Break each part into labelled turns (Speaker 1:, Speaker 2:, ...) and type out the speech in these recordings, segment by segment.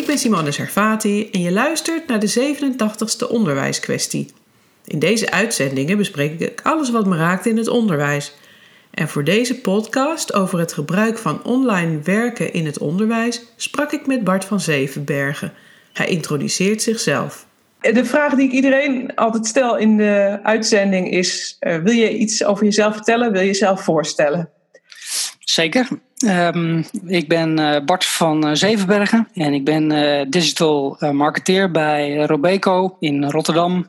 Speaker 1: Ik ben Simone Servati en je luistert naar de 87ste onderwijskwestie. In deze uitzendingen bespreek ik alles wat me raakt in het onderwijs. En voor deze podcast over het gebruik van online werken in het onderwijs sprak ik met Bart van Zevenbergen. Hij introduceert zichzelf.
Speaker 2: De vraag die ik iedereen altijd stel in de uitzending is: uh, wil je iets over jezelf vertellen? Wil je jezelf voorstellen?
Speaker 3: Zeker. Um, ik ben uh, Bart van uh, Zevenbergen en ik ben uh, digital marketeer bij Robeco in Rotterdam,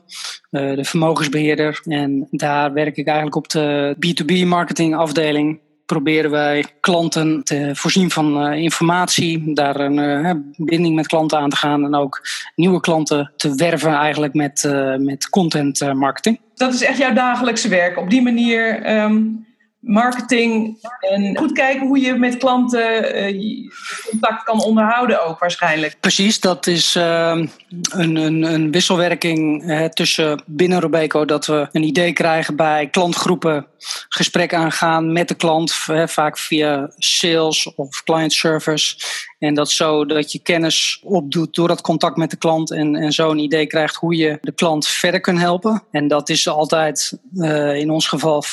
Speaker 3: de vermogensbeheerder. En daar werk ik eigenlijk op de B2B marketing afdeling. Proberen wij klanten te voorzien van informatie, daar een binding met klanten aan te gaan en ook nieuwe klanten te werven eigenlijk met, met content marketing.
Speaker 2: Dat is echt jouw dagelijkse werk. Op die manier um marketing en goed kijken hoe je met klanten uh, contact kan onderhouden ook waarschijnlijk.
Speaker 3: Precies, dat is uh, een, een, een, wisselwerking uh, tussen binnen Robeco dat we een idee krijgen bij klantgroepen, gesprek aangaan met de klant, vaak via sales of client service. En dat zo dat je kennis opdoet door dat contact met de klant en, en zo een idee krijgt hoe je de klant verder kunt helpen. En dat is altijd uh, in ons geval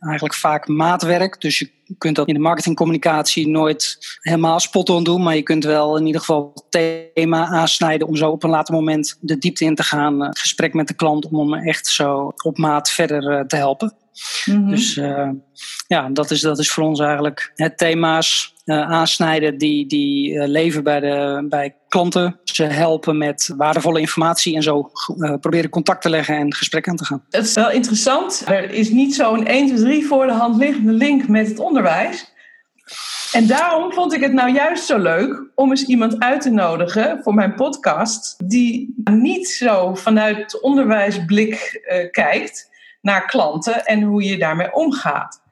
Speaker 3: eigenlijk vaak maatwerk. Dus je kunt dat in de marketingcommunicatie nooit helemaal spot-on doen. Maar je kunt wel in ieder geval het thema aansnijden om zo op een later moment de diepte in te gaan. Het gesprek met de klant om hem echt zo op maat verder uh, te helpen. Mm-hmm. Dus uh, ja, dat is, dat is voor ons eigenlijk het thema's aansnijden die, die uh, leven bij, de, bij klanten. Ze helpen met waardevolle informatie en zo uh, proberen contact te leggen en gesprek aan te gaan.
Speaker 2: Het is wel interessant. Er is niet zo'n 1, 2, 3 voor de hand liggende link met het onderwijs. En daarom vond ik het nou juist zo leuk om eens iemand uit te nodigen voor mijn podcast, die niet zo vanuit onderwijsblik kijkt naar klanten en hoe je daarmee omgaat.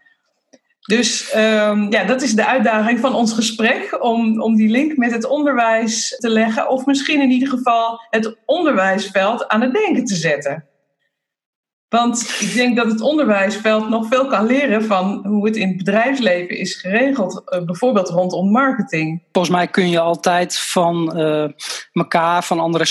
Speaker 2: Dus um, ja, dat is de uitdaging van ons gesprek, om, om die link met het onderwijs te leggen, of misschien in ieder geval het onderwijsveld aan het denken te zetten. Want ik denk dat het onderwijsveld nog veel kan leren van hoe het in het bedrijfsleven is geregeld, uh, bijvoorbeeld rondom marketing.
Speaker 3: Volgens mij kun je altijd van uh, elkaar, van andere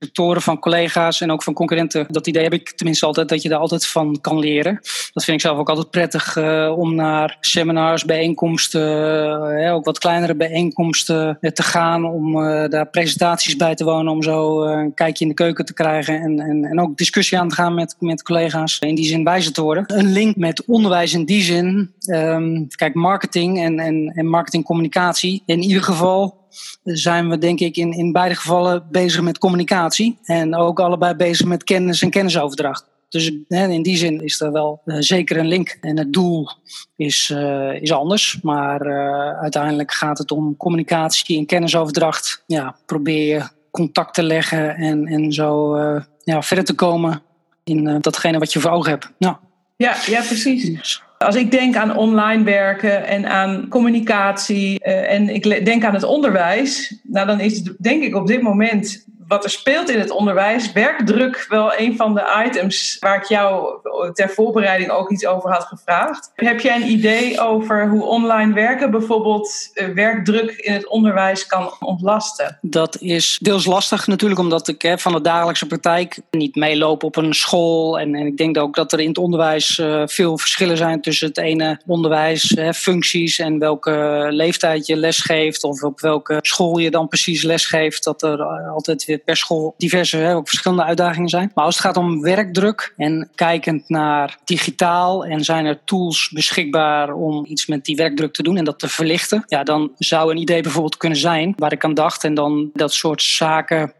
Speaker 3: sectoren van collega's en ook van concurrenten. Dat idee heb ik tenminste altijd, dat je daar altijd van kan leren. Dat vind ik zelf ook altijd prettig uh, om naar seminars, bijeenkomsten, uh, ook wat kleinere bijeenkomsten uh, te gaan. Om daar presentaties bij te wonen, om zo een kijkje in de keuken te krijgen. En, en, en ook discussie aan te gaan met, met collega's. In die zin wijzer te. Een link met onderwijs in die zin. Um, kijk, marketing en, en, en marketingcommunicatie. In ieder geval zijn we denk ik in, in beide gevallen bezig met communicatie. En ook allebei bezig met kennis en kennisoverdracht. Dus in die zin is er wel uh, zeker een link. En het doel is, uh, is anders. Maar uh, uiteindelijk gaat het om communicatie en kennisoverdracht. Ja, probeer je contact te leggen en, en zo ja, verder te komen in datgene wat je voor ogen hebt. Nou.
Speaker 2: Ja, ja, precies. Dus. Als ik denk aan online werken en aan communicatie uh, en ik denk aan het onderwijs, nou dan is het denk ik op dit moment wat er speelt in het onderwijs, werkdruk wel een van de items waar ik jou ter voorbereiding ook iets over had gevraagd. Heb jij een idee over hoe online werken bijvoorbeeld eh, werkdruk in het onderwijs kan ontlasten?
Speaker 3: Dat is deels lastig natuurlijk, omdat ik hè, van de dagelijkse praktijk niet meeloop op een school. En, en ik denk ook dat er in het onderwijs uh, veel verschillen zijn tussen het ene onderwijs, hè, functies en welke leeftijd je lesgeeft of op welke school je dan precies lesgeeft. Dat er altijd weer per school diverse, hè, ook verschillende uitdagingen zijn. Maar als het gaat om werkdruk en kijkend naar digitaal en zijn er tools beschikbaar om iets met die werkdruk te doen en dat te verlichten, ja, dan zou een idee bijvoorbeeld kunnen zijn waar ik aan dacht en dan dat soort zaken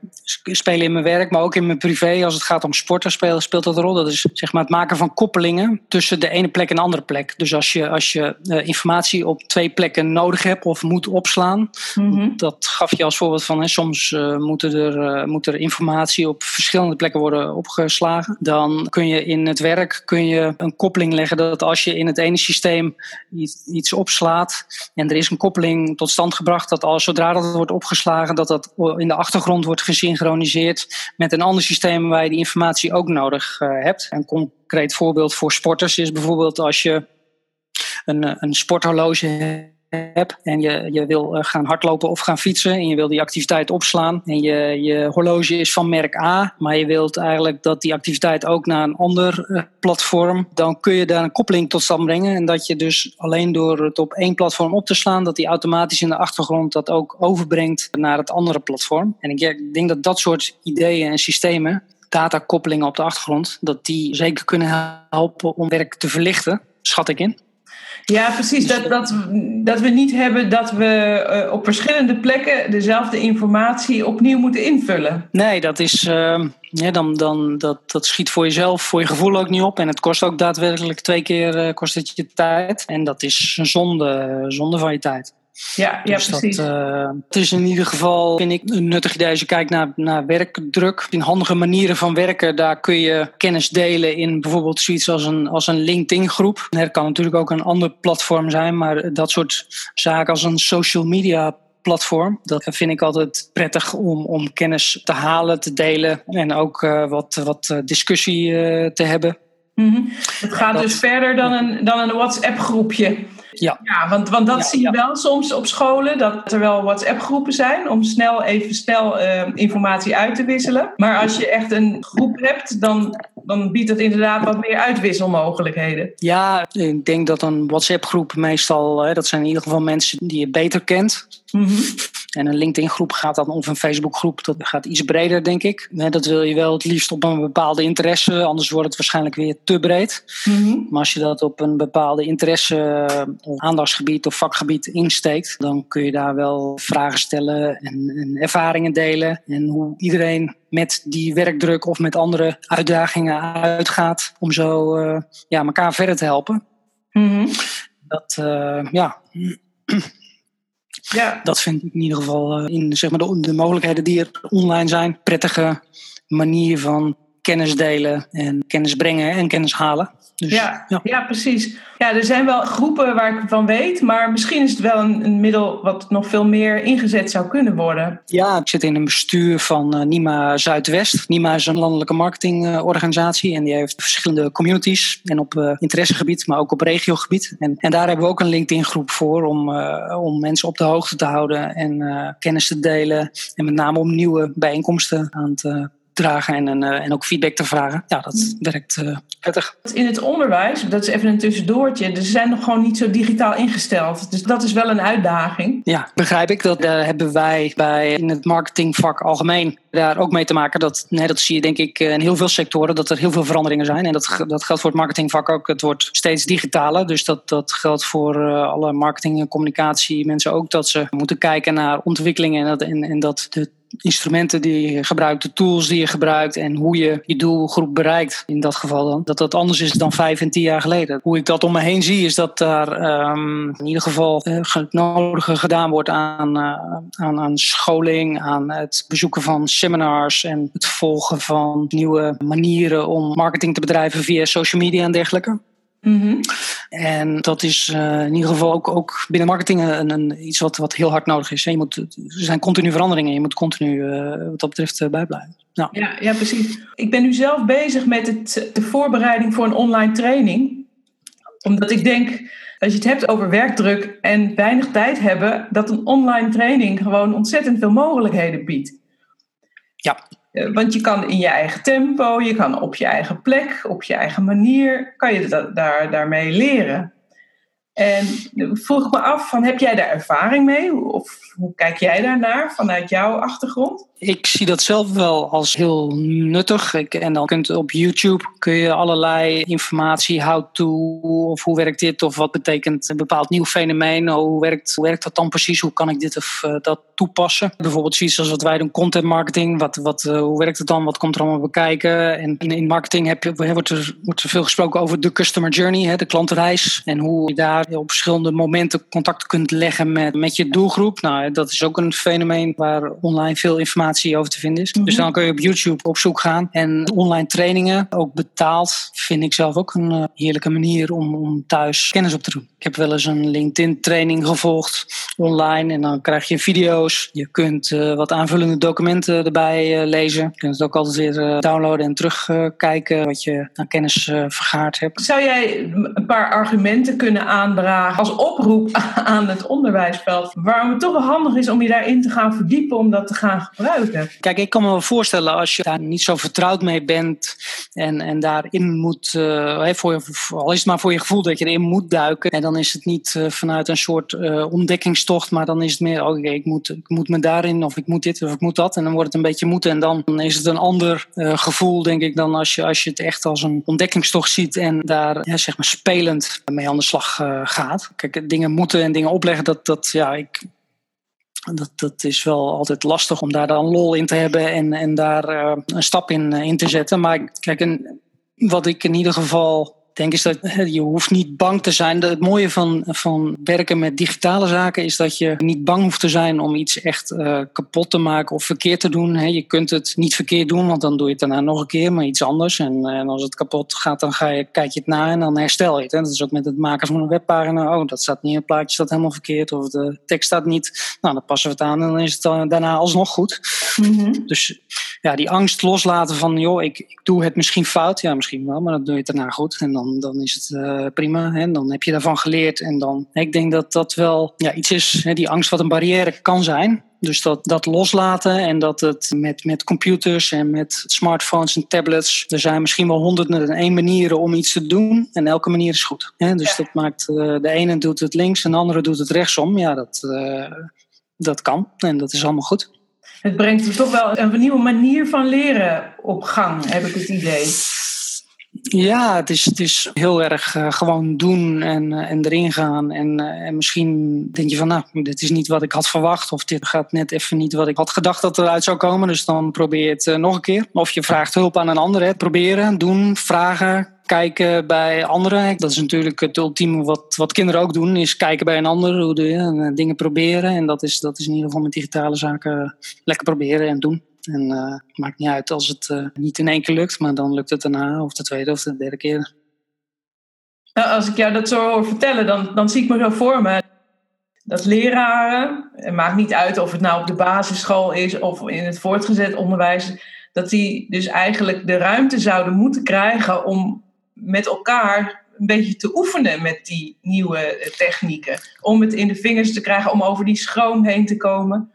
Speaker 3: spelen in mijn werk, maar ook in mijn privé. Als het gaat om sporten speelt, speelt dat een rol. Dat is zeg maar het maken van koppelingen tussen de ene plek en de andere plek. Dus als je, als je uh, informatie op twee plekken nodig hebt of moet opslaan, mm -hmm. dat gaf je als voorbeeld van hè, soms uh, moeten er uh, moet er informatie op verschillende plekken worden opgeslagen. Dan kun je in het werk kun je een koppeling leggen dat als je in het ene systeem iets, iets opslaat en er is een koppeling tot stand gebracht dat als zodra dat wordt opgeslagen, dat dat in de achtergrond wordt gesynchroniseerd met een ander systeem waar je die informatie ook nodig uh, hebt. Een concreet voorbeeld voor sporters is bijvoorbeeld als je een, een sporthorloge hebt en je, je wil gaan hardlopen of gaan fietsen en je wil die activiteit opslaan en je, je horloge is van merk A, maar je wilt eigenlijk dat die activiteit ook naar een ander platform, dan kun je daar een koppeling tot stand brengen en dat je dus alleen door het op één platform op te slaan, dat die automatisch in de achtergrond dat ook overbrengt naar het andere platform. En ik denk dat dat soort ideeën en systemen datakoppelingen op de achtergrond, dat die zeker kunnen helpen om werk te verlichten, schat ik in.
Speaker 2: Ja, precies. Dat, dat, dat we niet hebben dat we eh, op verschillende plekken dezelfde informatie opnieuw moeten invullen.
Speaker 3: Nee, dat is. Uh, ja, dan, dan, dat, dat schiet voor jezelf, voor je gevoel ook niet op. En het kost ook daadwerkelijk twee keer uh, kost het je tijd. En dat is een zonde, zonde van je tijd.
Speaker 2: Ja, ja dus precies. Dat, uh,
Speaker 3: het is in ieder geval, vind ik, een nuttig idee als je kijkt naar, naar werkdruk. In handige manieren van werken, daar kun je kennis delen in bijvoorbeeld zoiets als een, als een LinkedIn-groep. Het kan natuurlijk ook een ander platform zijn, maar dat soort zaken als een social media platform. Dat vind ik altijd prettig om, om kennis te halen, te delen en ook uh, wat, wat discussie uh, te hebben.
Speaker 2: Mm -hmm. Het gaat dat, dus verder dan een, dan een WhatsApp-groepje.
Speaker 3: Ja,
Speaker 2: ja want, want dat zie je wel soms op scholen, dat er wel WhatsApp-groepen zijn om snel even snel uh, informatie uit te wisselen. Maar als je echt een groep hebt, dan, dan biedt het inderdaad wat meer uitwisselmogelijkheden.
Speaker 3: Ja, ik denk dat een WhatsApp-groep meestal, dat zijn in ieder geval mensen die je beter kent.
Speaker 2: Mm -hmm.
Speaker 3: En een LinkedIn-groep gaat dan, of een Facebook-groep, dat gaat iets breder, denk ik. Dat wil je wel het liefst op een bepaalde interesse, anders wordt het waarschijnlijk weer te breed.
Speaker 2: Mm -hmm.
Speaker 3: Maar als je dat op een bepaalde interesse, of aandachtsgebied of vakgebied insteekt, dan kun je daar wel vragen stellen en, en ervaringen delen. En hoe iedereen met die werkdruk of met andere uitdagingen uitgaat om zo uh, ja, elkaar verder te helpen.
Speaker 2: Mm -hmm.
Speaker 3: Dat, uh, ja.
Speaker 2: Ja.
Speaker 3: Dat vind ik in ieder geval in zeg maar, de, de mogelijkheden die er online zijn. Prettige manier van kennis delen en kennis brengen en kennis halen. Dus,
Speaker 2: ja, ja. Ja. precies. Ja, er zijn wel groepen waar ik van weet, maar misschien is het wel een, een, middel wat nog veel meer ingezet zou kunnen worden.
Speaker 3: Ja, ik zit in een bestuur van uh, NIMA Zuidwest. NIMA is een landelijke marketingorganisatie uh, en die heeft verschillende communities en op uh, interessegebied, maar ook op regiogebied. En, en daar hebben we ook een LinkedIn groep voor om, om mensen op de hoogte te houden en kennis te delen en met name om nieuwe bijeenkomsten aan te dragen en, en, en ook feedback te vragen. Ja, dat werkt uh, prettig.
Speaker 2: In het onderwijs, dat is even een tussendoortje, ze zijn nog gewoon niet zo digitaal ingesteld. Dus dat is wel een uitdaging.
Speaker 3: Ja, begrijp ik. Dat daar hebben wij bij in het marketingvak algemeen daar ook mee te maken. Dat, nee, dat zie je denk ik in heel veel sectoren, dat er heel veel veranderingen zijn. En dat, dat geldt voor het marketingvak ook. Het wordt steeds digitaler. Dus dat, dat geldt voor alle marketing- en communicatie mensen ook. Dat ze moeten kijken naar ontwikkelingen en dat, en, en dat de instrumenten die je gebruikt, de tools die je gebruikt en hoe je je doelgroep bereikt in dat geval dan, dat dat anders is dan vijf en tien jaar geleden. Hoe ik dat om me heen zie is dat daar um, in ieder geval het nodige gedaan wordt aan, uh, aan, aan scholing, aan het bezoeken van seminars en het volgen van nieuwe manieren om marketing te bedrijven via social media en dergelijke.
Speaker 2: -hmm.
Speaker 3: En dat is uh, in ieder geval ook, ook binnen marketing een, een, iets wat, wat heel hard nodig is. Je moet, er zijn continu veranderingen. Je moet continu uh, wat dat betreft uh, bijblijven. Nou.
Speaker 2: Ja, ja, precies. Ik ben nu zelf bezig met het, de voorbereiding voor een online training. Omdat ik denk, als je het hebt over werkdruk en weinig tijd hebben, dat een online training gewoon ontzettend veel mogelijkheden biedt.
Speaker 3: Ja.
Speaker 2: Want je kan in je eigen tempo, je kan op je eigen plek, op je eigen manier, kan je daar, daarmee leren. En vroeg me af, van, heb jij daar ervaring mee? Of hoe kijk jij daarnaar vanuit jouw achtergrond?
Speaker 3: Ik zie dat zelf wel als heel nuttig. Ik, en dan kunt op YouTube kun je allerlei informatie, how to, of hoe werkt dit, of wat betekent een bepaald nieuw fenomeen, hoe werkt, werkt dat dan precies, hoe kan ik dit of uh, dat toepassen. Bijvoorbeeld zoiets als wat wij doen, content marketing, wat, wat, uh, hoe werkt het dan, wat komt er allemaal bekijken. En in, in marketing heb je, wordt, er, wordt er veel gesproken over de customer journey, hè, de klantenreis, en hoe je daar op verschillende momenten contact kunt leggen met, met je doelgroep. Nou, dat is ook een fenomeen waar online veel informatie over te vinden is. Mm -hmm. Dus dan kun je op YouTube op zoek gaan. En online trainingen, ook betaald, vind ik zelf ook een uh, heerlijke manier om, om thuis kennis op te doen. Ik heb wel eens een LinkedIn training gevolgd online en dan krijg je video's. Je kunt uh, wat aanvullende documenten erbij uh, lezen. Je kunt het ook altijd weer downloaden en terugkijken wat je aan kennis vergaard hebt.
Speaker 2: Zou jij een paar argumenten kunnen aanbouwen als oproep aan het onderwijsveld. Waarom het toch wel handig is om je daarin te gaan verdiepen, om dat te gaan gebruiken.
Speaker 3: Kijk, ik kan me wel voorstellen als je daar niet zo vertrouwd mee bent en, en daarin moet, uh, voor, al is het maar voor je gevoel dat je erin moet duiken. En dan is het niet uh, vanuit een soort uh, ontdekkingstocht, maar dan is het meer, oké, okay, ik, moet, ik moet me daarin of ik moet dit of ik moet dat. En dan wordt het een beetje moeten en dan is het een ander gevoel, denk ik, dan als je, als je het echt als een ontdekkingstocht ziet en daar ja, zeg maar spelend mee aan de slag gaat. Kijk, dingen moeten en dingen opleggen, dat, dat ja, ik, dat, dat is wel altijd lastig om daar dan lol in te hebben en, en daar uh, een stap in, in te zetten. Maar kijk, wat ik in ieder geval denk is dat je hoeft niet bang te zijn. Het mooie van, van werken met digitale zaken is dat je niet bang hoeft te zijn om iets echt uh, kapot te maken of verkeerd te doen. Je kunt het niet verkeerd doen, want dan doe je het daarna nog een keer, maar iets anders. En, en als het kapot gaat, dan ga je, kijk je het na en dan herstel je het. Dat is ook met het maken van een webpagina. Oh, dat staat niet in het plaatje, staat helemaal verkeerd. Of de tekst staat niet. Nou, dan passen we het aan en dan is het daarna alsnog goed. Mm -hmm. Dus ja, die angst loslaten van, joh, ik, ik doe het misschien fout. Ja, misschien wel, maar dan doe je het daarna goed. En dan dan, is het uh, prima. Hè? Dan heb je daarvan geleerd. En dan, ik denk dat dat wel ja, iets is, hè, die angst wat een barrière kan zijn. Dus dat, dat loslaten en dat het met, met computers en met smartphones en tablets. Er zijn misschien wel honderden en één manieren om iets te doen. En elke manier is goed. Hè? Dus dat maakt, uh, de ene doet het links en de andere doet het rechtsom. Ja, dat, uh, dat kan. En dat is allemaal goed.
Speaker 2: Het brengt toch wel een nieuwe manier van leren op gang, heb ik het idee.
Speaker 3: Ja, het is, het is heel erg uh, gewoon doen en, uh, en erin gaan. En, uh, en misschien denk je van, nou, dit is niet wat ik had verwacht. Of dit gaat net even niet wat ik had gedacht dat eruit zou komen. Dus dan probeer het nog een keer. Of je vraagt hulp aan een ander. Hè. Proberen, doen, vragen, kijken bij anderen. Dat is natuurlijk het ultieme wat, wat kinderen ook doen, is kijken bij een ander, hoe doe je, en, dingen proberen. En dat is, dat is in ieder geval met digitale zaken lekker proberen en doen. En uh, maakt niet uit als het uh, niet in één keer lukt, maar dan lukt het daarna, of de tweede of de derde keer.
Speaker 2: Nou, als ik jou dat zo hoor vertellen, dan, dan zie ik me zo voor me dat leraren, het maakt niet uit of het nou op de basisschool is of in het voortgezet onderwijs, dat die dus eigenlijk de ruimte zouden moeten krijgen om met elkaar een beetje te oefenen met die nieuwe technieken. Om het in de vingers te krijgen, om over die schroom heen te komen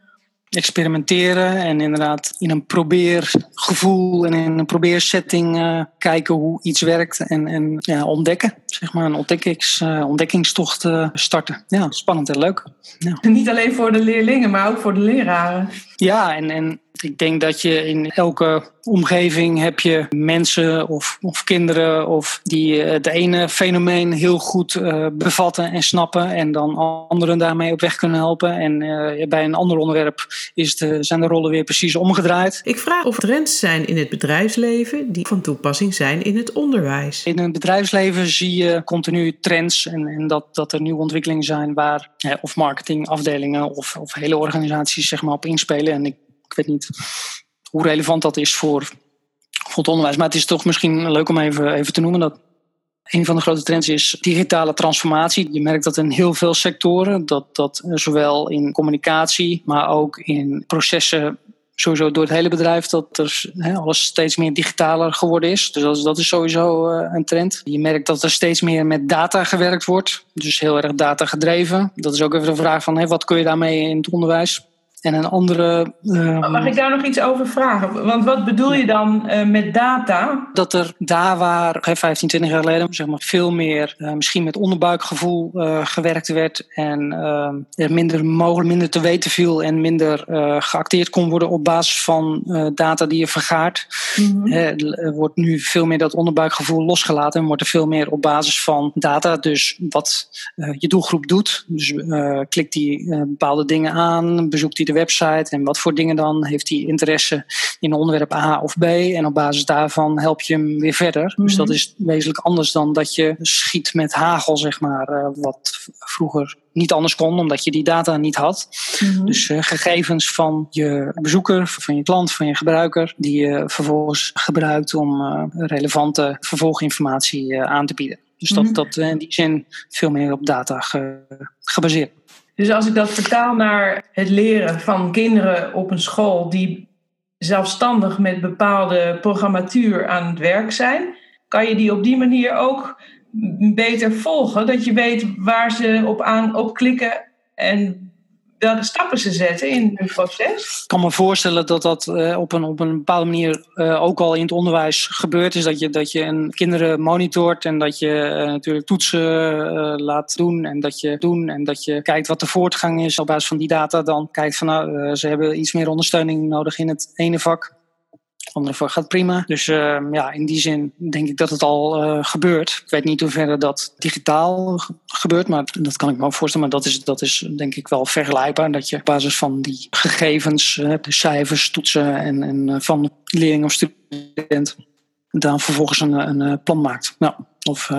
Speaker 3: experimenteren en inderdaad in een probeergevoel en in een probeersetting uh, kijken hoe iets werkt en, en ja, ontdekken. Zeg maar een ontdekkings, uh, ontdekkingstocht uh, starten. Ja, spannend en leuk. Ja.
Speaker 2: Niet alleen voor de leerlingen, maar ook voor de leraren.
Speaker 3: Ja, en, en ik denk dat je in elke omgeving heb je mensen of, of kinderen of die het ene fenomeen heel goed uh, bevatten en snappen en dan anderen daarmee op weg kunnen helpen. En uh, bij een ander onderwerp is de, zijn de rollen weer precies omgedraaid.
Speaker 1: Ik vraag of trends zijn in het bedrijfsleven die van toepassing zijn in het onderwijs.
Speaker 3: In het bedrijfsleven zie je continu trends en, en dat, dat er nieuwe ontwikkelingen zijn waar eh, of marketingafdelingen of, of hele organisaties zeg maar, op inspelen. En ik ik weet niet hoe relevant dat is voor, het onderwijs. Maar het is toch misschien leuk om even, even te noemen dat een van de grote trends is digitale transformatie. Je merkt dat in heel veel sectoren, dat, dat zowel in communicatie, maar ook in processen sowieso door het hele bedrijf dat er alles steeds meer digitaler geworden is. Dus dat dat is sowieso uh, een trend. Je merkt dat er steeds meer met data gewerkt wordt. Dus heel erg data gedreven. Dat is ook even de vraag van wat kun je daarmee in het onderwijs? En een andere.
Speaker 2: Uh, Mag ik daar nog iets over vragen? Want wat bedoel je dan uh, met data?
Speaker 3: Dat er daar waar hè, 15, 20 jaar geleden zeg maar, veel meer uh, misschien met onderbuikgevoel gewerkt werd. En er minder mogelijk minder te weten viel en minder geacteerd kon worden op basis van data die je vergaart. Er wordt nu veel meer dat onderbuikgevoel losgelaten en wordt er veel meer op basis van data. Dus wat je doelgroep doet. Dus klikt die bepaalde dingen aan, bezoekt die de website en wat voor dingen dan? Heeft hij interesse in onderwerp A of B? En op basis daarvan help je hem weer verder. Mm -hmm. Dus dat is wezenlijk anders dan dat je schiet met hagel, zeg maar, uh, wat vroeger niet anders kon, omdat je die data niet had. Mm -hmm. Dus uh, gegevens van je bezoeker, van je klant, van je gebruiker, die je vervolgens gebruikt om uh, relevante vervolginformatie aan te bieden. Dus dat, mm -hmm. dat in die zin veel meer op data ge, gebaseerd.
Speaker 2: Dus als ik dat vertaal naar het leren van kinderen op een school die zelfstandig met bepaalde programmatuur aan het werk zijn, kan je die op die manier ook beter volgen. Dat je weet waar ze op, aan, op klikken en welke stappen ze zetten in hun proces.
Speaker 3: Ik kan me voorstellen dat dat uh, op, een, op een bepaalde manier uh, ook al in het onderwijs gebeurt. Is dat je, dat je een kinderen monitort en dat je uh, natuurlijk toetsen laat doen. En dat je doen en dat je kijkt wat de voortgang is op basis van die data. Dan kijkt van nou, ze hebben iets meer ondersteuning nodig in het ene vak andere voor gaat prima. Dus uh, ja, in die zin denk ik dat het al uh, gebeurt. Ik weet niet hoe dat digitaal gebeurt, maar dat kan ik me ook voorstellen. Maar dat is, dat is denk ik wel vergelijkbaar. Dat je op basis van die gegevens, uh, de cijfers, toetsen en, en van leerling of student, dan vervolgens een, een plan maakt. Nou, of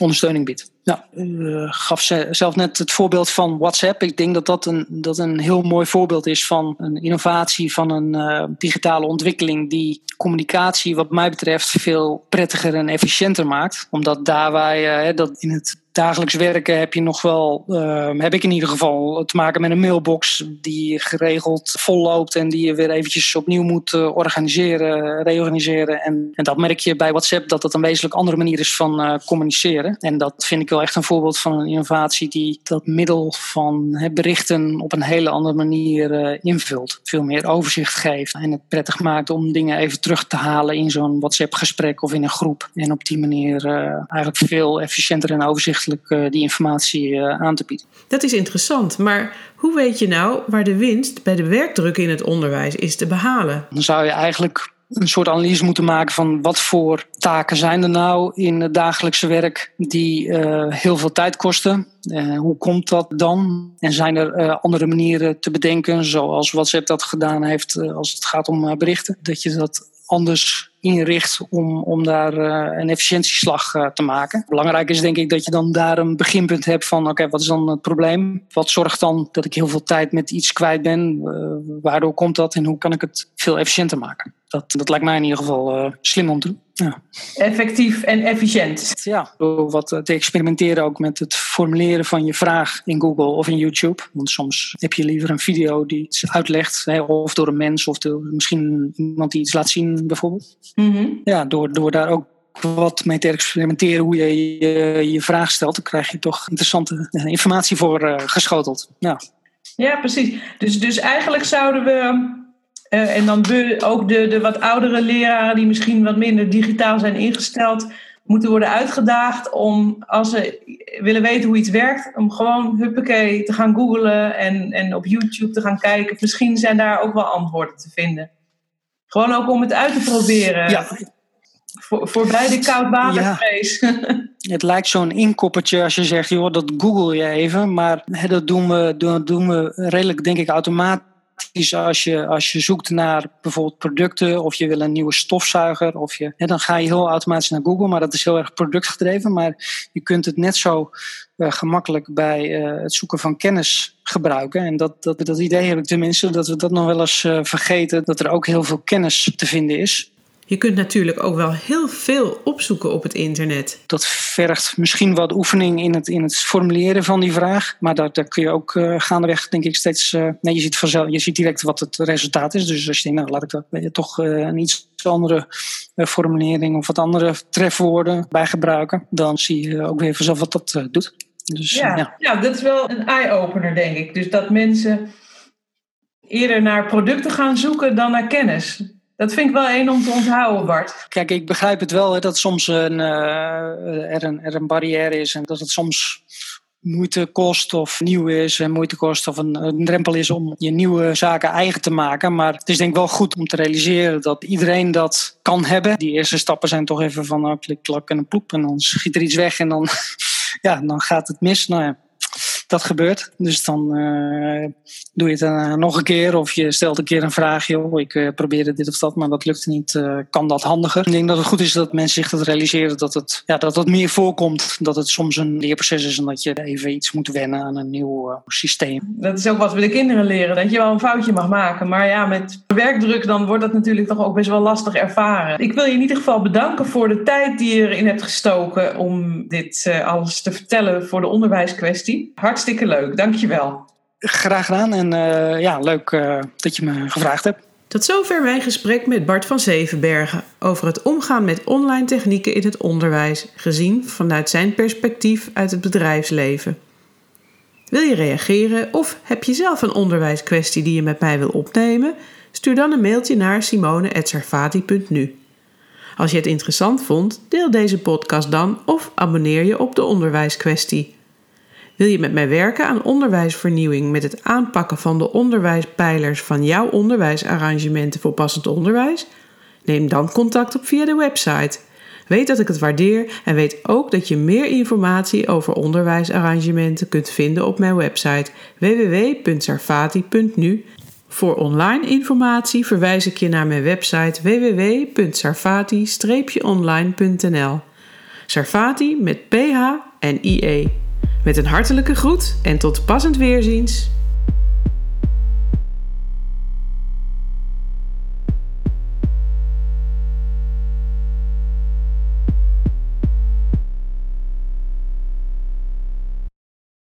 Speaker 3: ondersteuning biedt. Ja, u gaf zelf net het voorbeeld van WhatsApp. Ik denk dat dat een, dat een heel mooi voorbeeld is van een innovatie, van een uh, digitale ontwikkeling die communicatie wat mij betreft veel prettiger en efficiënter maakt. Omdat daar uh, dat in het dagelijks werken heb je nog wel, uh, heb ik in ieder geval, te maken met een mailbox die geregeld volloopt en die je weer eventjes opnieuw moet uh, organiseren, reorganiseren. En, en, dat merk je bij WhatsApp dat dat een wezenlijk andere manier is van uh, communiceren. En dat vind ik wel echt een voorbeeld van een innovatie die dat middel van berichten op een hele andere manier invult. Veel meer overzicht geeft en het prettig maakt om dingen even terug te halen in zo'n WhatsApp gesprek of in een groep. En op die manier eigenlijk veel efficiënter en overzichtelijker uh, die informatie uh, aan te bieden.
Speaker 1: Dat is interessant, maar hoe weet je nou waar de winst bij de werkdruk in het onderwijs is te behalen?
Speaker 3: Dan zou je eigenlijk een soort analyse moeten maken van wat voor taken zijn er nou in het dagelijkse werk die uh, heel veel tijd kosten. Uh, hoe komt dat dan? En zijn er uh, andere manieren te bedenken, zoals WhatsApp dat gedaan heeft als het gaat om berichten? Dat je dat anders inricht om, om daar uh, een efficiëntieslag uh, te maken. Belangrijk is denk ik dat je dan daar een beginpunt hebt van oké, wat is dan het probleem? Wat zorgt dan dat ik heel veel tijd met iets kwijt ben? Uh, waardoor komt dat en hoe kan ik het veel efficiënter maken? Dat, dat lijkt mij in ieder geval slim om te doen. Ja.
Speaker 2: Effectief en efficiënt.
Speaker 3: Ja, door wat te experimenteren ook met het formuleren van je vraag in Google of in YouTube. Want soms heb je liever een video die iets uitlegt, hè, of door een mens of door misschien iemand die iets laat zien bijvoorbeeld.
Speaker 2: Mm-hmm.
Speaker 3: Ja, door, door daar ook wat mee te experimenteren hoe je je, je vraag stelt, dan krijg je toch interessante informatie voor uh, geschoteld. Ja.
Speaker 2: ja, precies. Dus, dus eigenlijk zouden we uh, en dan ook de, de wat oudere leraren die misschien wat minder digitaal zijn ingesteld, moeten worden uitgedaagd om, als ze willen weten hoe iets werkt, om gewoon huppakee te gaan googlen en, en op YouTube te gaan kijken. Misschien zijn daar ook wel antwoorden te vinden. Gewoon ook om het uit te proberen.
Speaker 3: Ja.
Speaker 2: Voor, voorbij de koudwatervrees.
Speaker 3: Ja. het lijkt zo'n inkoppertje als je zegt, joh, dat google je even. Maar hè, dat doen we, doen, doen we redelijk, denk ik, automatisch als je, als je zoekt naar bijvoorbeeld producten of je wil een nieuwe stofzuiger, of je, dan ga je heel automatisch naar Google, maar dat is heel erg productgedreven. Maar je kunt het net zo uh, gemakkelijk bij uh, het zoeken van kennis gebruiken. En dat, dat, dat idee heb ik tenminste, dat we dat nog wel eens uh, vergeten, dat er ook heel veel kennis te vinden is.
Speaker 1: Je kunt natuurlijk ook wel heel veel opzoeken op het internet.
Speaker 3: Dat vergt misschien wat oefening in het, in het formuleren van die vraag. Maar daar, daar kun je ook uh, gaandeweg, denk ik, steeds. Uh, nee, je ziet, vanzelf, je ziet direct wat het resultaat is. Dus als je denkt, nou laat ik dat, je, toch uh, een iets andere formulering of wat andere trefwoorden bij gebruiken. Dan zie je ook weer vanzelf wat dat doet. Dus,
Speaker 2: ja, ja. ja, dat is wel een eye-opener, denk ik. Dus dat mensen eerder naar producten gaan zoeken dan naar kennis. Dat vind ik wel één om te onthouden, Bart.
Speaker 3: Kijk, ik begrijp het wel hè, dat soms een, uh, er, een, er een barrière is en dat het soms moeite kost of nieuw is en moeite kost of een, drempel is om je nieuwe zaken eigen te maken. Maar het is denk ik wel goed om te realiseren dat iedereen dat kan hebben. Die eerste stappen zijn toch even van klik, klak en een ploep en dan schiet er iets weg en dan, ja, dan gaat het mis. Nou dat gebeurt. Dus dan uh, doe je het uh, nog een keer of je stelt een keer een vraag. Joh, ik uh, probeerde dit of dat, maar dat lukt niet. kan dat handiger? Ik denk dat het goed is dat mensen zich dat realiseren dat het, ja, dat het meer voorkomt. Dat het soms een leerproces is en dat je even iets moet wennen aan een nieuw systeem.
Speaker 2: Dat is ook wat we de kinderen leren. Dat je wel een foutje mag maken. Maar ja, met werkdruk dan wordt dat natuurlijk toch ook best wel lastig ervaren. Ik wil je in ieder geval bedanken voor de tijd die je erin hebt gestoken om dit alles te vertellen voor de onderwijskwestie. Hartstikke leuk, dankjewel.
Speaker 3: Graag gedaan en uh, ja, leuk uh, dat je me gevraagd hebt.
Speaker 1: Tot zover mijn gesprek met Bart van Zevenbergen over het omgaan met online technieken in het onderwijs, gezien vanuit zijn perspectief uit het bedrijfsleven. Wil je reageren of heb je zelf een onderwijskwestie die je met mij wil opnemen? Stuur dan een mailtje naar simone.sarfati.nu. Als je het interessant vond, deel deze podcast dan of abonneer je op de onderwijskwestie. Wil je met mij werken aan onderwijsvernieuwing met het aanpakken van de onderwijspijlers van jouw onderwijsarrangementen voor passend onderwijs? Neem dan contact op via de website. Weet dat ik het waardeer en weet ook dat je meer informatie over onderwijsarrangementen kunt vinden op mijn website www.sarfati.nu. Voor online informatie verwijs ik je naar mijn website www.sarfati-online.nl. Sarfati met PH en IE. Met een hartelijke groet en tot passend weerziens.